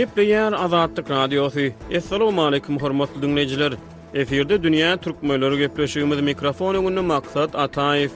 Gepleýär Azatlyk Radiosy. Assalamualaikum hormatly dinleýjiler. Efirde dünýä türkmenleri gepleşigimiz mikrofon öňünde maksat Ataýew.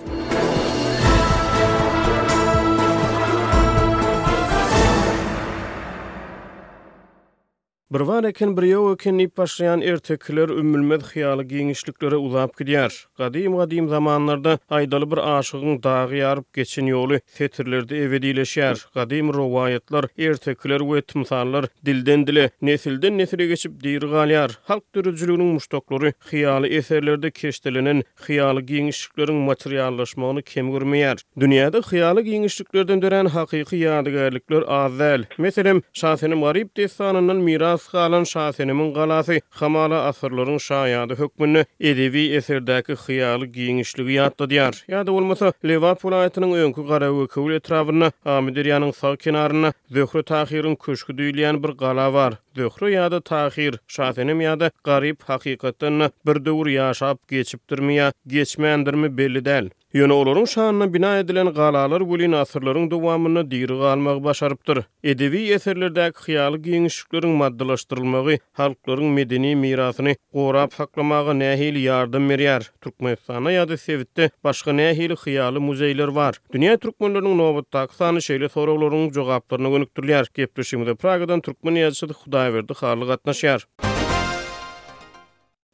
Bir bar eken, bir ýok eken diýip başlaýan ertekiler ümmülmez hyýaly giňişliklere uzap gidýär. Gadym-gadym zamanlarda aýdaly bir aşygyň dagy ýaryp geçen ýoly setirlerde ebedileşýär. Gadym rowaýatlar, ertekiler we tymsallar dilden-dile, nesilden-nesile geçip diri galýar. Halk döredijiliginiň muşdaklary hyýaly eserlerde keşdelenen hyýaly giňişlikleriň materiallaşmagyny kem görmeýär. Dünýäde hyýaly giňişliklerden dörän hakyky ýadygärlikler az däl. Meselem, Şasenem Garyp dessanyndan miras galan Şasenemiň galasy hamala asyrlaryň şaýady hökmünde edebi eserdäki hyýaly giňişligi ýatladýar. Ýa-da bolmasa, Lebap welaýatynyň öňki Garagökewül etrabynda, Amyderýanyň sag kenarynda Zöhre-Tahyryň köşgi diýilýän bir gala bar. Zöhre ýa-da Tahyr, Şasenem ýa-da Garyp hakykatdan-da bir döwür ýaşap geçipdirmi ýa geçmändirmi belli däl. Ýöne olaryň şanyna bina edilen galalar welin asyrlaryň dowamynda diri galmagy başarypdyr. Edebi eserlerdäki hyýaly giňişlikleriň maddalaşdyrylmagy halklaryň medeni mirasyny gorap saklamaga nähili ýardam berýär? Türkmenistanda ýa-da sebitde başga nähili hyýaly muzeýler bar? Dünýä türkmenleriniň nobatdaky sany şeýle soraglaryň jogaplaryna gönükdirilýär. Gepleşigimize Pragadan türkmen ýazyjysy Hudaýberdi Hally gatnaşýar.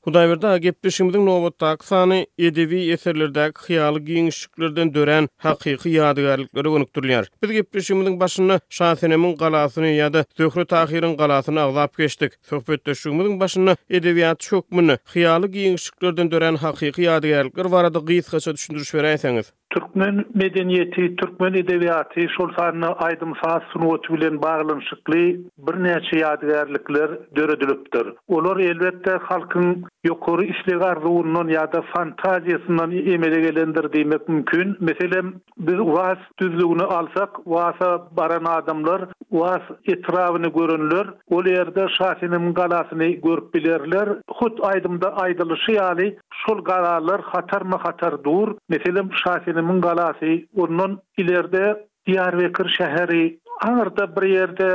Hudaýberdi aga, gepleşigimiziň nobatdaky sany edebi eserlerdäki hyýaly giňişliklerden dörän hakyky ýadygärliklere gönükdirilýär. Biz gepleşigimiziň başynda Şasenemiň galasyny ýa-da Zöhre-Tahyryň galasyny agzap geçdik. Söhbetdeşligimiziň başynda edebiýatçy hökmünde hyýaly giňişliklerden dörän hakyky ýadygärlikler barada gysgaça düşündiriş beräýseňiz? Türkmen medeniýeti, türkmen edebiýaty, şol sanda aýdym-saz sungaty bilen baglanyşykly birnäçe ýadygärlikler döredilipdir. Olar, elbetde, halkyň ýokary isleg-arzuwyndan ýa-da fantaziýasyndan emele gelendir diýmek mümkin. Meselem, Biz Vas düzlügini alsak, Vasa baran adamlar, Vas etrabyny görenler ol ýerde Şasenemiň galasyny görüp bilerler. Hut aýdymda aýdylyşy ýaly, şol galalar hatarma-hatar dur. Meselem, Şasenemiň galasy, ondan ilerde Diýarbekir şäheri, aňyrda bir ýerde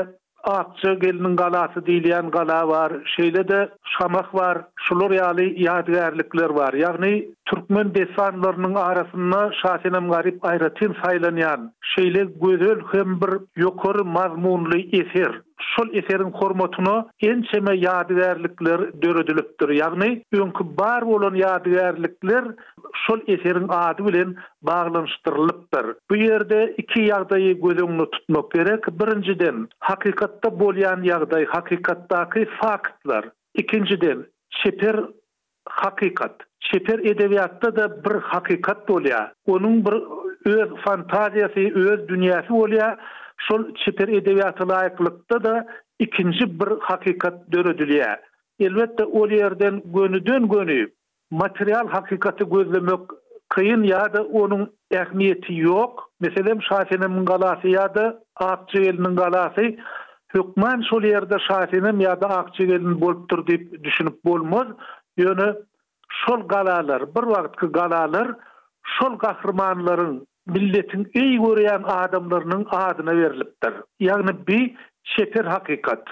Akja gelniň galasy diýilýän gala bar, şeýle-de Şamah bar, şular ýaly ýadygärlikler bar. Ýagny, türkmen dessanlarynyň arasynda Şasenem Garyp aýratyn saýlanýan, şeýle gözel hem bir ýokary mazmunly eser. Şol eseriň hormatyna ençeme ýadygärlikler döredilipdir. Ýagny, öňki bar bolan ýadygärlikler şol eseriň ady bilen baglanyşdyrylypdyr. Bu ýerde iki ýagdaýy göz öňünde tutmak gerek, birinjiden, hakykatda bolýan ýagdaý, hakykatdaky faktlar, ikinjiden, çeper hakykat. Çeper edebiýatda-da bir hakykat bolýar, onuň bir öz fantaziýasy, öz dünýäsi bolýar, şol çeper edebiýata laýyklykda-da ikinji bir hakykat döredilýär. Elbetde, ol ýerden gönüden-göni Material hakykaty gözlemek kyn ýa-da onuň ähmiýeti ýok. Meselem, Şasenemiň galasy ýa-da Akjigeliň galasy hökman şol ýerde Şasenem ýa-da Akjigelin bolupdyr diýip düşünip bolmaz. Ýöne şol galalar, birwagtky galalar şol gahrymanlaryň milletiň eý görýän adamlarynyň adyna berlipdir. Ýagny bi çeper hakykat.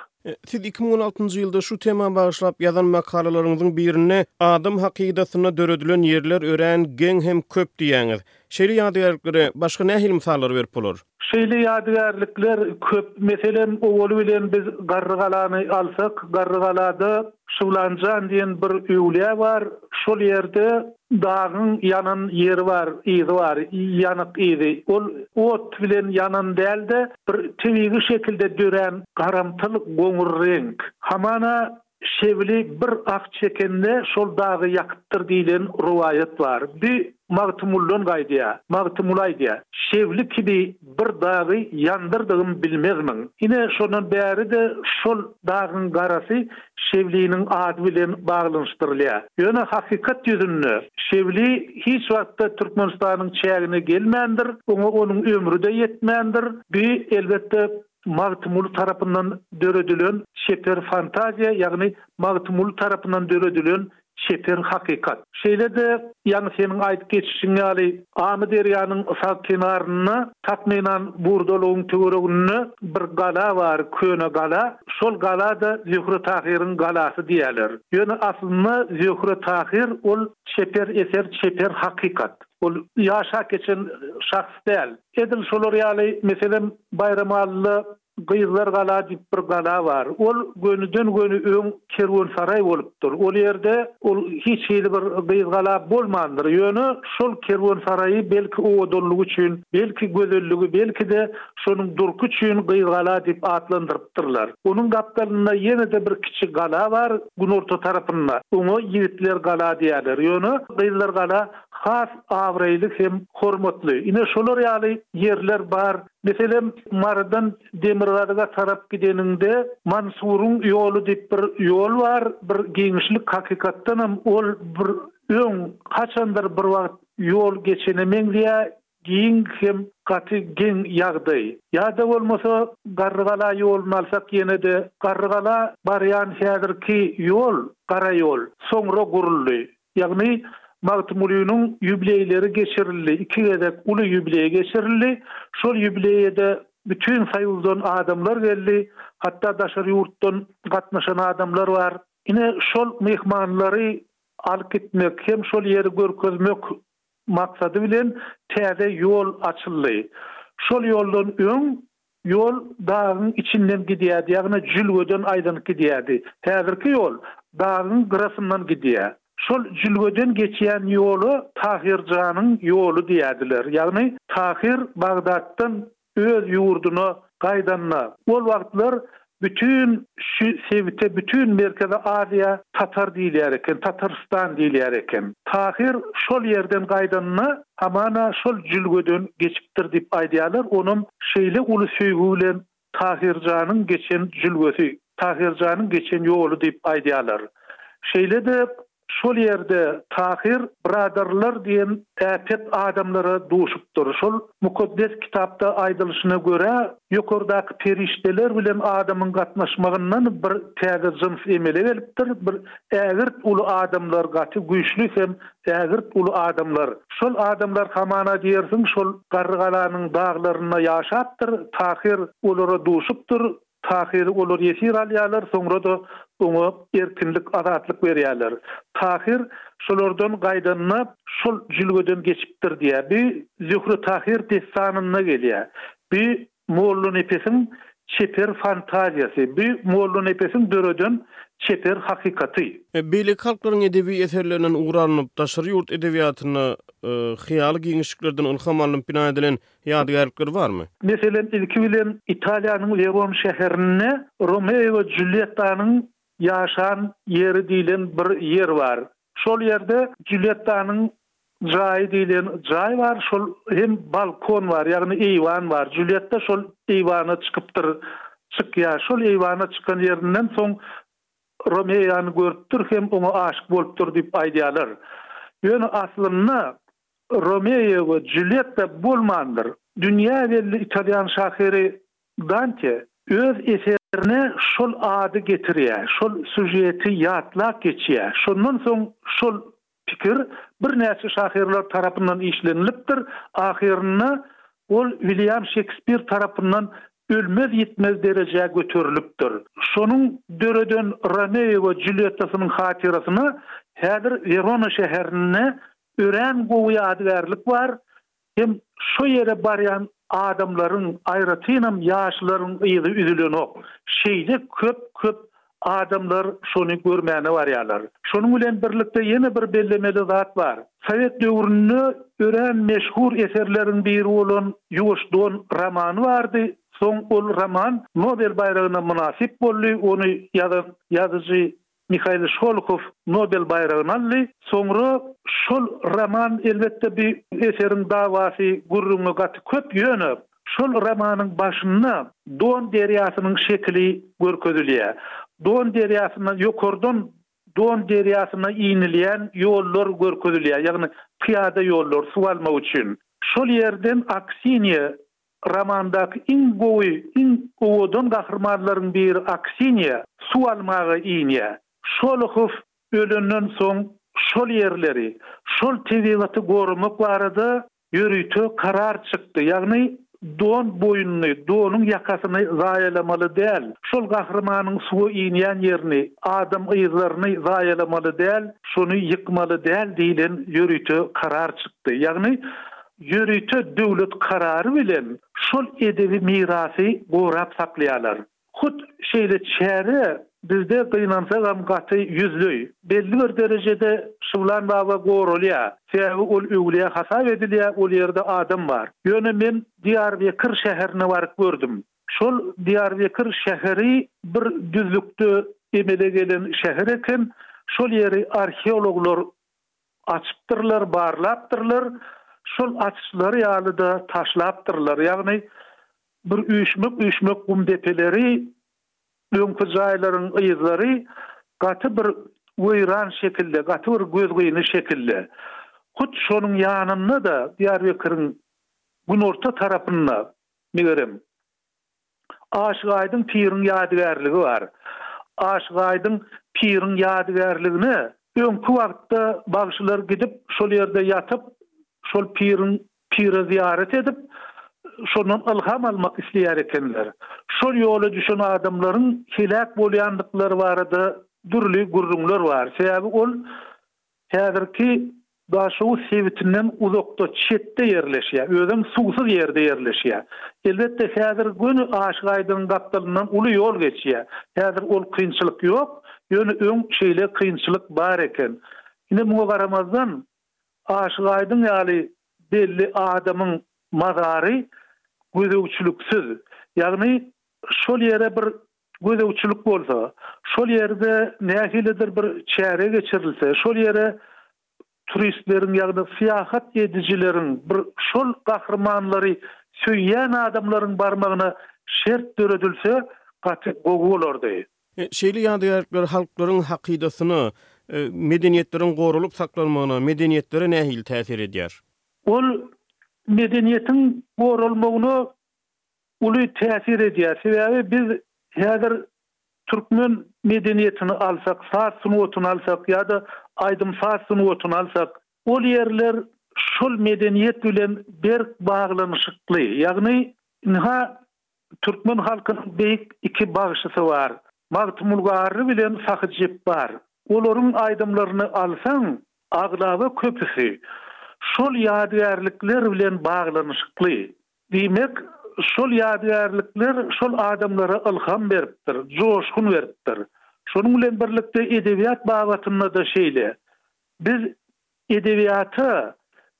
Siz iki müň on altynjy ýylda şu tema bagyşlap ýazan makalalaryňyzyň birinde adam hakydasyna döredilen ýerler örän geň hem köp diýýäňiz. Şeýle ýadygärliklere başga nähili mysallary berip bolar? Şeýle ýadygärlikler köp. Meselem, owaly bilen biz Garrygalany alsak, Garrygalada Şybylanjan diýen bir öwlýä bar. Şol ýerde Dagyň ýanan ýeri bar, yzy bar, ýanyk yzy. Ol ot bilen ýanan däl-de, bir tebigy şekilde dörän garamtyl goňur reňk. Hamana Şebili bir ah çekende şol dagy ýakypdyr diýlen rowaýat bar. Bi Magtymguldan gaýdýar. Magtymgul aýdýar, Şebili kibi bir dagy ýandyrdygym bilmezmiň. Ine, şondan bäri-de şol dagyň garasy Şewliniň ady bilen baglanyşdyrylýar. Ýöne hakykat ýüzünde, Şewli hiç wagtda Türkmenistanyň çägine gelmändir, oňa onuň ömri-de ýetmändir. Bu, elbetde, Magtymguly tarapyndan döredilen çeper fantaziýa, ýagny Magtymguly tarapyndan döredilen Çeper hakykat. Şeýle-de, ýaňy seniň aýdyp geçişiň ýaly, Amyderýanyň sag kenarynda, takmynan Burdalygyň töwereginde bir gala bar, köne gala. Şol gala-da Zöhre Tahyryň galasy diýýärler. Ýöne aslynda Zöhre Tahyr ol çeper eser, çeper hakykat. Ol ýaşap geçen şahs däl. Edil şolar ýaly, meselem, Baýramalyda Gyzlar gala diýip bir gala bar. Ol gönüden göni öň kerwensaraý bolupdyr. Ol ýerde ol hiç hili bir gyz gala bolmandyr. Ýöne şol kerwensaraýy belki owadanlygy üçin, belki gözelligi, belki-de şonuň durky üçin gyz gala diýip atlandyrypdyrlar. Onuň gapdalynda ýene-de bir kiçi gala bar, günorta tarapynda. Oňa ýigitler gala diýerler. Ýöne gyzlar gala has abraýly hem hormatly. Ine şolar ýaly ýerler bar. Meselem, Marydan demirgazyga tarap gideniňde Mansuryň ýoly diýip bir ýol bar, bir giňişlik hakykatdanam ol bir öň haçandyr bir wagt ýol geçene meňzeýä giň hem gaty geň ýagdaý. Ýa-da bolmasa Garrygala ýoluny alsak ýene-de Garrygala barýan häzirki ýol gara ýol, soňra guruldy. Ýagny, Magtymgulynyň ýubileýleri geçirildi, iki gezek uly ýubileý geçirildi. Şol ýubileýe-de bütin Soýuzdan adamlar geldi, hatda daşary ýurtdan gatnaşan adamlar bar. Ine, şol myhmanlary alyp gitmek hem şol ýeri görkezmek maksady bilen täze ýol açyldy. Şol ýoldan öň Ýol dagyň içinden gidýärdi, ýagny jülgeden aýlanyp gidýärdi. Häzirki ýol dagyň gyrasyndan gidýär. Şol jülgeden geçýän ýola Tahyr janyň ýoly diýýärdiler. Ýagny Tahyr Bagdatdan öz ýurduna gaýdanda, ol wagtlar Bütin şu sebite bütin Merkezi Aziýa Tatar diýilýär eken, Tatarystan diýilýär eken. Tahyr şol ýerden gaýdanda hamana şol jülgeden geçipdir diýip aýdýarlar, onam şeýle uly söýgi bilen Tahyrjanyň geçen jülgesi, Tahyrjanyň geçen ýoly diýip aýdýarlar. Şeýle-de Şol ýerde Tahyr biradarlar diýen äpet adamlara duşupdyr. Şol Mukaddes Kitapda aýdylyşyna görä, ýokardaky perişdeler bilen adamyň gatnaşmagyndan bir täze jyns emele gelipdir, bir ägirt uly adamlar, gaty güýçli hem ägirt uly adamlar. Şol adamlar hamana diýersiň şol Garrygalanyň daglarynda ýaşapdyr. Tahyr olara duşupdyr. Tahyry olar ýesir alýarlar, soňra-da oňa erkinlik, azatlyk berýärler. Tahyr şolardan gaýdanda şol jülgeden geçipdir diýýär. Bu Zöhre Tahyr dessanynda gelýär. Bu Mollanepesiň çeper fantaziýasy, bu Mollanepesiň döreden çeper hakykaty. Beýleki halklaryň edebi eserlerinden ugur alnyp, daşary ýurt edebiýatynda hyýaly giňişliklerden ylham alnyp bina edilen ýadygärlikleri barmy? Meselem, ilki bilen Italiýanyň Weron şäherinde Romeo we Julýettanyň ýaşan ýeri diýlen bir ýer bar. Şol ýerde Julýettanyň jaýy diýlen jaý bar, şol hem balkon bar, ýagny eýwan bar. Julýetta şol eýwana çykypdyr, çykýar. Şol eýwana çykan ýerinden soň Romeony görüpdir hem oňa aşyk bolupdyr diýip aýdýarlar. Ýöne aslynda Romeo we Julýetta bolmandyr. Dünýä belli italýan şahyry Dante öz eserine şol ady getirýär, şol sýužeti ýatlap geçýär. Şondan soň şol pikir birnäçe şahyrlar tarapyndan işlenilipdir, ahyrynda ol Wilýam Şekspir tarapyndan ölmez-ýitmez derejä göterilipdir. Şonuň döreden Romeo we Julýettasynyň hatyrasyna häzir Werona şäherinde Örän gowy ýadygärlik bar hem şo ýere barýan adamlaryň aýratynam ýaşlaryň yzy üzülenok. Şeýle köp köp adamlar şony görmäne barýarlar. Şonuň bilen birlikde ýene bir bellemeli zat bar. Sowet döwründe örän meşhur eserleriň biri bolan Ýuwaş don romany bardy. Soň ol roman Nobel baýragyna mynasyp boldy. Ony ýazan ýazyjy Mihail Şolkow Nobel baýragyny aldy. Soňra şol roman elbetde bi eseriň dawasy gürrüňi gaty köp ýöne şol romanyň başynda Don derýasynyň şekili görkezilýär. Don derýasyna ýokardan Don derýasyna inilýän ýollar görkezilýär, ýagny pyýada ýollar suw almak üçin. Şol ýerden Aksiniýa Romandaky iň gowy, iň owadan gahrymanlaryň biri Aksiniýa suw almaga inýär. Şolohow ölenden soň şol ýerleri, şol tebigaty goramak barada ýörite karar çykdy. Ýagny don boýuny, donuň ýakasyny zaýalamaly däl. Şol gahrymanyň suwa inýän ýerini, adam yzlaryny zaýalamaly däl, şony ýykmaly däl diýlen ýörite karar çykdy. Ýagny Ýörite döwlet karary bilen şol edebi mirasy gorap saklaýarlar. Hut şeýle çäre bizde gynansagam gaty ýüzleý. Belli bir derejede Şyglan baba goralýar. Sebäbi ol öwlüýä hasap edilýär, ol ýerde adam bar. Ýöne men Diýarbekir şäherine baryp gördüm. Şol Diýarbekir şäheri bir düzlükde emele gelen şäher eken, şol ýeri arheologlar Açypdyrlar, barlapdyrlar, şol açyşlary ýaly-da taşlapdyrlar. Ýagny, bir üýşmek-üýşmek gum depeleri, öňki jaýlaryň yzlary gaty bir weýran şekilde, gaty bir gözgyny şekilde. Hut şonuň ýanynda-da, Diýarbekriň günorta tarapynda, megerem, Aşyk-aýdyň piriň ýadygärligi bar. Aşyk-aýdyň piriň ýadygärligine öňki wagtda bagşylar gidip, şol ýerde ýatyp, şol piriň pire zyýarat edip, şondan ylham almak isleýär ekenler. Şol ýola düşen adamlaryň heläk bolýandyklary barada dürli gürrüňler bar. Sebäbi ol Häzirki Daşoguz sebitinden uzakda, çetde ýerleşýär. Özem suwsuz ýerde ýerleşýär. Elbetde, häzir göni Aşyk Aýdygyň gapdalyndan uly ýol geçýär. Häzir ol kynçylyk ýok, ýöne öň şeýle kynçylyk bar eken. Ine, muňa garamazdan, Aşyk Aýdyň ýaly belli adamyň mazary gözegçiliksiz, ýagny şol ýere bir gözegçilik bolsa, şol ýerde nähilidir bir çäre geçirilse, şol ýere turistleriň, ýagny syýahat edijileriň, bir şol gahrymanlary söýýän adamlaryň barmagyna şert döredilse, gaty gowy bolardy. Şeýle ýadygärlikler halklaryň hakydasyna, medeniýetleriň goralyp saklanmagyna, medeniýetlere nähili täsir edýär? Ol medeniýetiň goralmagyna uly täsir edýär. Sebäbi biz häzir türkmen medeniýetini alsak, saz sungatyny alsak ýa-da aýdym-saz sungatyny alsak, ol ýerler şol medeniýet bilen berk baglanyşykly. Ýagny, ynha, türkmen halkynyň beýik iki bagşysy bar. Magtymguly Garry bilen Sahy Jepbar. Olaryň aýdymlaryny alsaň, aglaba köpüsi şol ýadygärlikler bilen baglanyşykly. Diýmek, şol ýadygärlikler şol adamlara ylham beripdir, joşgun beripdir. Şonuň bilen birlikde edebiýat babatynda-da şeýle. Biz Edebiýata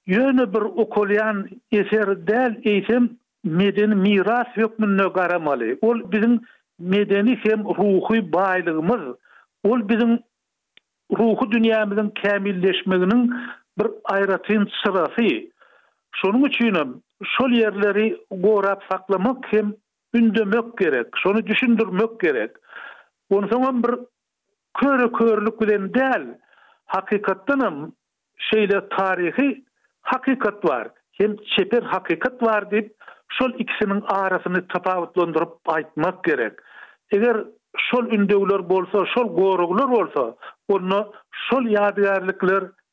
ýöne bir okalýan eser däl, eýsem, medeni miras hökmünde garamaly. Ol biziň medeni hem ruhy baýlygymyz. Ol biziň ruhy dünýämiziň kämilleşmeginiň bir aýratyn çyrasy. Şonuň üçinem şol ýerleri gorap saklamak hem ündemek gerek, şony düşündirmek gerek. Onsoňam bir köre-körlük bilen däl, hakykatdanam şeýle taryhy hakykat bar, hem çeper hakykat bar diýip, şol ikisiniň arasyny tapawutlandyryp aýtmak gerek. Eger şol ündewler bolsa, şol goraglar bolsa, onda şol ýadygärlikler